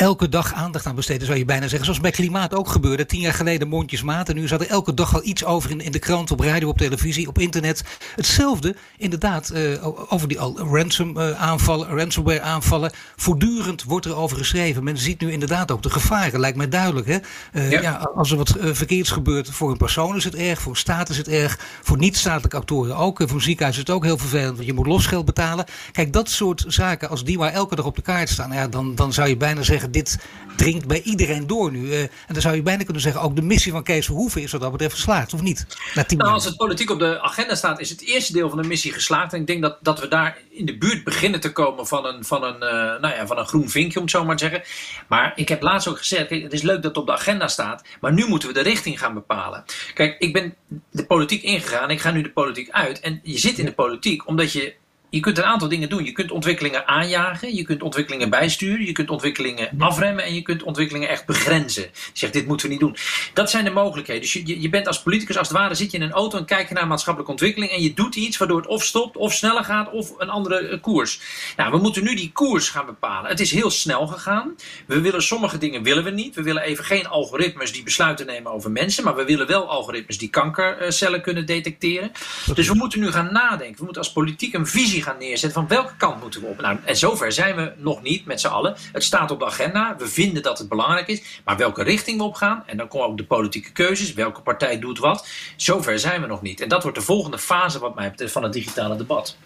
elke dag aandacht aan besteden, zou je bijna zeggen. Zoals bij klimaat ook gebeurde. Tien jaar geleden mondjesmaat. En nu zat er elke dag al iets over in, in de krant, op radio, op televisie, op internet. Hetzelfde, inderdaad, uh, over die al ransom uh, aanvallen, ransomware aanvallen. Voortdurend wordt er over geschreven. Men ziet nu inderdaad ook de gevaren, lijkt mij duidelijk. Hè? Uh, ja. ja. als er wat verkeerds gebeurt voor een persoon is het erg, voor een staat is het erg, voor niet-statelijke actoren ook. voor een ziekenhuis is het ook heel vervelend, want je moet losgeld betalen. Kijk, dat soort zaken, als die maar elke dag op de kaart staan, ja, dan, dan zou je bijna zeggen dit dringt bij iedereen door nu. Uh, en dan zou je bijna kunnen zeggen, ook de missie van Kees Verhoeven is wat dat betreft geslaagd, of niet? Nou, als het politiek op de agenda staat, is het eerste deel van de missie geslaagd. En ik denk dat, dat we daar in de buurt beginnen te komen van een, van een, uh, nou ja, van een groen vinkje, om het zo maar te zeggen. Maar ik heb laatst ook gezegd, kijk, het is leuk dat het op de agenda staat, maar nu moeten we de richting gaan bepalen. Kijk, ik ben de politiek ingegaan, ik ga nu de politiek uit. En je zit in de politiek omdat je je kunt een aantal dingen doen. Je kunt ontwikkelingen aanjagen, je kunt ontwikkelingen bijsturen, je kunt ontwikkelingen afremmen en je kunt ontwikkelingen echt begrenzen. Je zegt, dit moeten we niet doen. Dat zijn de mogelijkheden. Dus je, je bent als politicus, als het ware, zit je in een auto en kijk je naar maatschappelijke ontwikkeling en je doet iets waardoor het of stopt, of sneller gaat, of een andere koers. Nou, we moeten nu die koers gaan bepalen. Het is heel snel gegaan. We willen sommige dingen willen we niet. We willen even geen algoritmes die besluiten nemen over mensen, maar we willen wel algoritmes die kankercellen kunnen detecteren. Dus we moeten nu gaan nadenken. We moeten als politiek een visie gaan neerzetten van welke kant moeten we op. Nou, en zover zijn we nog niet met z'n allen. Het staat op de agenda. We vinden dat het belangrijk is. Maar welke richting we op gaan, en dan komen ook de politieke keuzes. Welke partij doet wat. Zover zijn we nog niet. En dat wordt de volgende fase wat mij betreft van het digitale debat.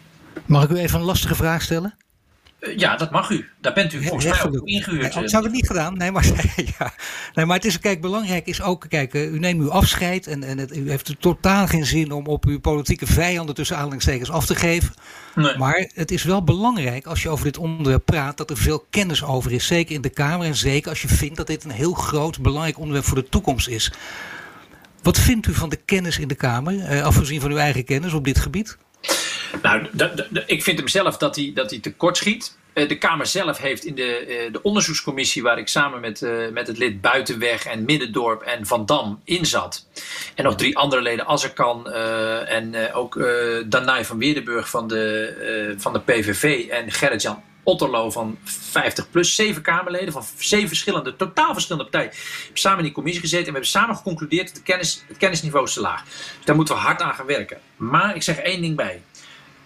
Mag ik u even een lastige vraag stellen? Ja, dat mag u. Daar bent u volgens mij ook ingehuurd. Nee, ik zou het niet gedaan. Nee, maar, [laughs] ja. nee, maar het is, kijk, belangrijk is ook, kijk, u neemt uw afscheid en, en het, u heeft totaal geen zin om op uw politieke vijanden tussen aanhalingstekens af te geven. Nee. Maar het is wel belangrijk als je over dit onderwerp praat dat er veel kennis over is. Zeker in de Kamer en zeker als je vindt dat dit een heel groot, belangrijk onderwerp voor de toekomst is. Wat vindt u van de kennis in de Kamer, eh, afgezien van uw eigen kennis op dit gebied? Nou, ik vind hem zelf dat hij, dat hij tekort schiet. De Kamer zelf heeft in de, de onderzoekscommissie waar ik samen met, met het lid Buitenweg en Middendorp en Van Dam in zat. En nog drie andere leden, Azerkan uh, en ook uh, Danai van Weerdenburg van de, van de PVV en Gerrit-Jan Otterlo van 50 plus, zeven Kamerleden van zeven verschillende, totaal verschillende partijen. Hebben samen in die commissie gezeten en we hebben samen geconcludeerd dat kennis, het kennisniveau is te laag. Dus daar moeten we hard aan gaan werken. Maar ik zeg één ding bij.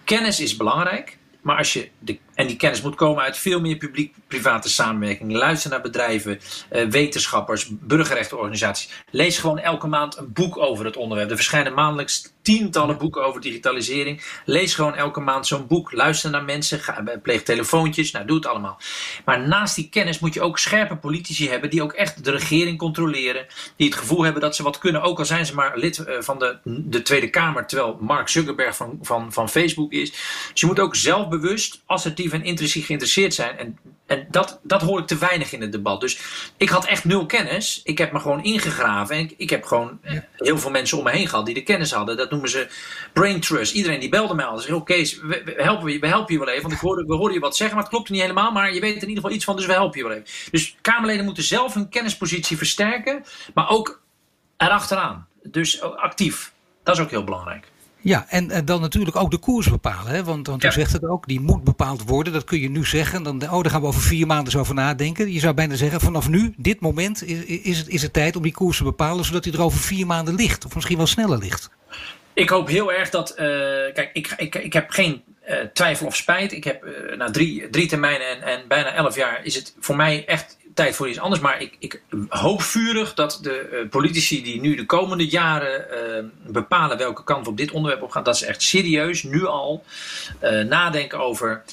Kennis is belangrijk. Maar als je de, en die kennis moet komen uit veel meer publiek-private samenwerking. Luister naar bedrijven, uh, wetenschappers, burgerrechtenorganisaties. Lees gewoon elke maand een boek over het onderwerp. Er verschijnen maandelijks tientallen boeken over digitalisering. Lees gewoon elke maand zo'n boek. Luister naar mensen. Pleeg telefoontjes. Nou, doe het allemaal. Maar naast die kennis moet je ook scherpe politici hebben. die ook echt de regering controleren. Die het gevoel hebben dat ze wat kunnen. Ook al zijn ze maar lid eh, van de, de Tweede Kamer. terwijl Mark Zuckerberg van, van, van Facebook is. Dus je moet ook zelfbewust, assertief en intrinsiek geïnteresseerd zijn. En en dat, dat hoor ik te weinig in het debat. Dus ik had echt nul kennis. Ik heb me gewoon ingegraven. En ik, ik heb gewoon heel veel mensen om me heen gehad die de kennis hadden. Dat noemen ze brain trust. Iedereen die belde mij al. Zei, oké, we, we, helpen je, we helpen je wel even. Want ik hoorde, we hoorden je wat zeggen, maar het klopt niet helemaal. Maar je weet er in ieder geval iets van, dus we helpen je wel even. Dus Kamerleden moeten zelf hun kennispositie versterken. Maar ook erachteraan. Dus actief. Dat is ook heel belangrijk. Ja, en, en, dan natuurlijk ook de koers bepalen. Hè? Want, want u zegt het ook, die moet bepaald worden. Dat kun je nu zeggen. Dan, oh, daar gaan we over vier maanden zo over nadenken. Je zou bijna zeggen, vanaf nu, dit moment, is, is, het, is het tijd om die koers te bepalen. Zodat hij er over vier maanden ligt. Of misschien wel sneller ligt. Ik hoop heel erg dat. Uh, kijk, ik, ik, ik heb geen uh, twijfel of spijt. Ik heb uh, na drie, drie termijnen en, en bijna elf jaar. is het voor mij echt tijd voor iets anders. Maar ik, ik hoop vurig dat de uh, politici die nu de komende jaren uh, bepalen welke kant we op dit onderwerp op gaan, dat ze echt serieus nu al uh, nadenken over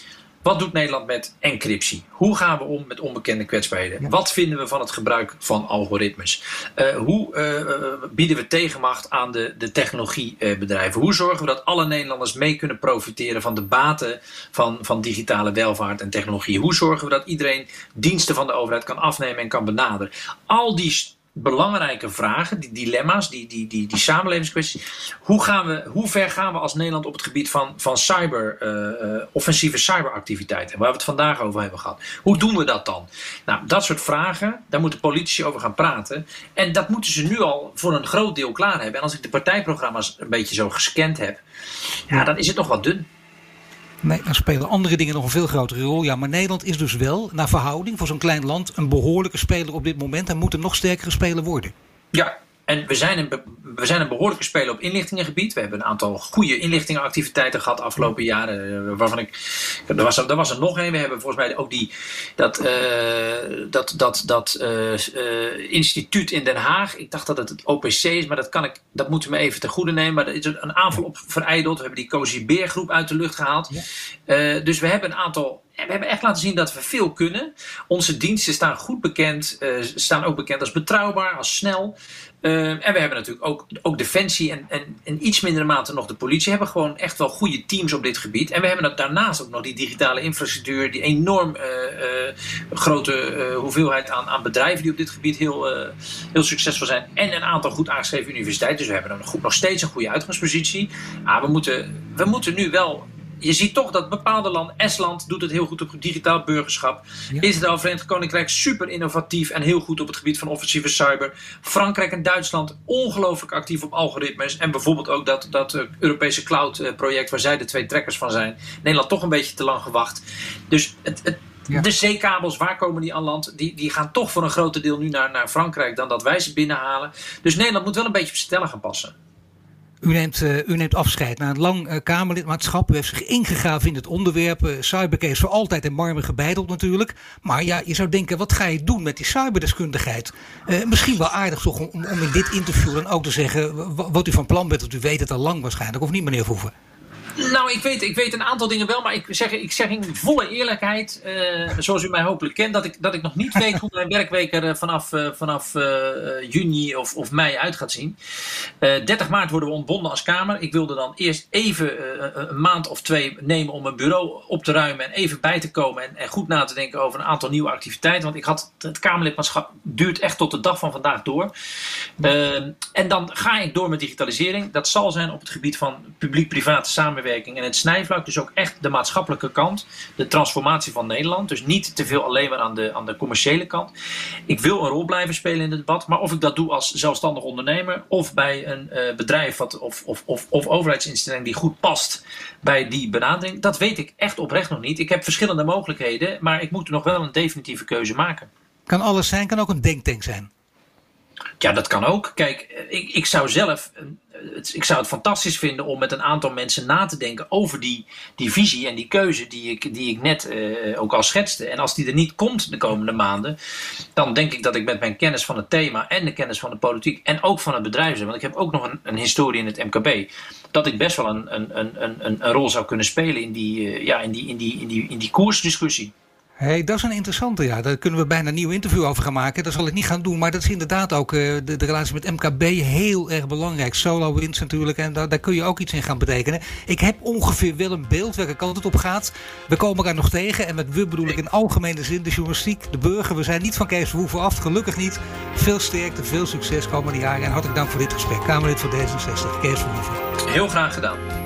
wat doet Nederland met encryptie? Hoe gaan we om met onbekende kwetsbaarheden? Wat vinden we van het gebruik van algoritmes? Uh, hoe uh, bieden we tegenmacht aan de, de technologiebedrijven? Hoe zorgen we dat alle Nederlanders mee kunnen profiteren van de baten van, van digitale welvaart en technologie? Hoe zorgen we dat iedereen diensten van de overheid kan afnemen en kan benaderen? Al die belangrijke vragen, die dilemma's, die, die, die, die samenlevingskwesties. Hoe, gaan we, hoe ver gaan we als Nederland op het gebied van, van cyber, uh, offensieve cyberactiviteiten, waar we het vandaag over hebben gehad? Hoe doen we dat dan? Nou, dat soort vragen, daar moeten politici over gaan praten. En dat moeten ze nu al voor een groot deel klaar hebben. En als ik de partijprogramma's een beetje zo gescand heb, ja, dan is het nog wat dun. Nee, dan spelen andere dingen nog een veel grotere rol. Ja, maar Nederland is dus wel, naar verhouding voor zo'n klein land, een behoorlijke speler op dit moment en moet een nog sterkere speler worden. Ja, en we zijn, een, we zijn een behoorlijke speler op inlichtingengebied. We hebben een aantal goede inlichtingenactiviteiten gehad de afgelopen jaren. Eh, waarvan ik. Er was, er was er nog een. We hebben volgens mij ook die, dat, uh, dat, dat, dat uh, instituut in Den Haag. Ik dacht dat het het OPC is, maar dat, kan ik, dat moeten we even ten goede nemen. Maar er is een aanval op vereideld. We hebben die Cozy Beergroep uit de lucht gehaald. Ja. dus we hebben een aantal we hebben echt laten zien dat we veel kunnen. Onze diensten staan goed bekend, uh, staan ook bekend als betrouwbaar, als snel. Uh, en we hebben natuurlijk ook, ook Defensie en, en in iets mindere mate nog de politie. hebben gewoon echt wel goede teams op dit gebied. En we hebben daarnaast ook nog die digitale infrastructuur, die enorm uh, grote hoeveelheid aan, aan bedrijven die op dit gebied heel, heel succesvol zijn. En een aantal goed aangeschreven universiteiten. Dus we hebben nog, nog steeds een goede uitgangspositie. Maar we moeten, we moeten nu wel je ziet toch dat bepaalde landen, Estland doet het heel goed op digitaal burgerschap. Ja. Israël, Verenigd Koninkrijk, super innovatief en heel goed op het gebied van offensieve cyber. Frankrijk en Duitsland ongelooflijk actief op algoritmes. En bijvoorbeeld ook dat, dat uh, Europese cloud-project waar zij de twee trekkers van zijn. Nederland toch een beetje te lang gewacht. Dus het, het ja. De zeekabels, waar komen die aan land? Die, die gaan toch voor een groot deel nu naar, naar Frankrijk dan dat wij ze binnenhalen. Dus Nederland moet wel een beetje op zijn tellen gaan passen. U neemt, uh, u neemt afscheid na een lang uh, Kamerlidmaatschap. U heeft zich ingegraven in het onderwerp. Uh, cybercase voor altijd in marmer gebeiteld natuurlijk. Maar ja, je zou denken, wat ga je doen met die cyberdeskundigheid? misschien wel aardig toch om, om in dit interview dan ook te zeggen wat u van plan bent. Want u weet het al lang waarschijnlijk, of niet meneer Verhoeven? Nou, ik weet, ik weet een aantal dingen wel, maar ik zeg, ik zeg in volle eerlijkheid, uh, zoals u mij hopelijk kent, dat ik, dat ik nog niet [laughs] weet hoe mijn werkweek er vanaf, uh, vanaf uh, juni of, of mei uit gaat zien. 30 maart worden we ontbonden als Kamer. Ik wilde dan eerst even een maand of twee nemen om mijn bureau op te ruimen en even bij te komen en, en goed na te denken over een aantal nieuwe activiteiten. Want ik had het Kamerlidmaatschap duurt echt tot de dag van vandaag door. en dan ga ik door met digitalisering. Dat zal zijn op het gebied van publiek-private samenwerking en het snijvlak. Dus ook echt de maatschappelijke kant. De transformatie van Nederland. Dus niet te veel alleen maar aan de, aan de commerciële kant. Ik wil een rol blijven spelen in het debat. Maar of ik dat doe als zelfstandig ondernemer. Of bij een uh, bedrijf wat, of, of, of, of overheidsinstelling die goed past bij die benadering. Dat weet ik echt oprecht nog niet. Ik heb verschillende mogelijkheden. Maar ik moet er nog wel een definitieve keuze maken. Kan alles zijn, kan ook een denktank zijn. Ja, dat kan ook. Kijk, ik, ik zou zelf ik zou het fantastisch vinden om met een aantal mensen na te denken over die, die visie en die keuze die ik, die ik net uh, ook al schetste. En als die er niet komt de komende maanden, dan denk ik dat ik met mijn kennis van het thema en de kennis van de politiek en ook van het bedrijfsleven, want ik heb ook nog een, een historie in het MKB, dat ik best wel een, een, een, een, een rol zou kunnen spelen in die, uh, ja, in die, in die, in die, in die koersdiscussie hey, dat is een interessante. Ja. Daar kunnen we bijna een nieuw interview over gaan maken. Dat zal ik niet gaan doen. Maar dat is inderdaad ook de, de, relatie met MKB heel erg belangrijk. Solo wins natuurlijk. En daar, daar, kun je ook iets in gaan betekenen. Ik heb ongeveer wel een beeld welke kant het op gaat. We komen elkaar nog tegen. En met we bedoel ik in algemene zin de journalistiek, de burger. We zijn niet van Kees Verhoeven af. Gelukkig niet. Veel sterkte, veel succes komende jaren. En hartelijk dank voor dit gesprek. Kamerlid voor D66, Kees Verhoeven. Heel graag gedaan.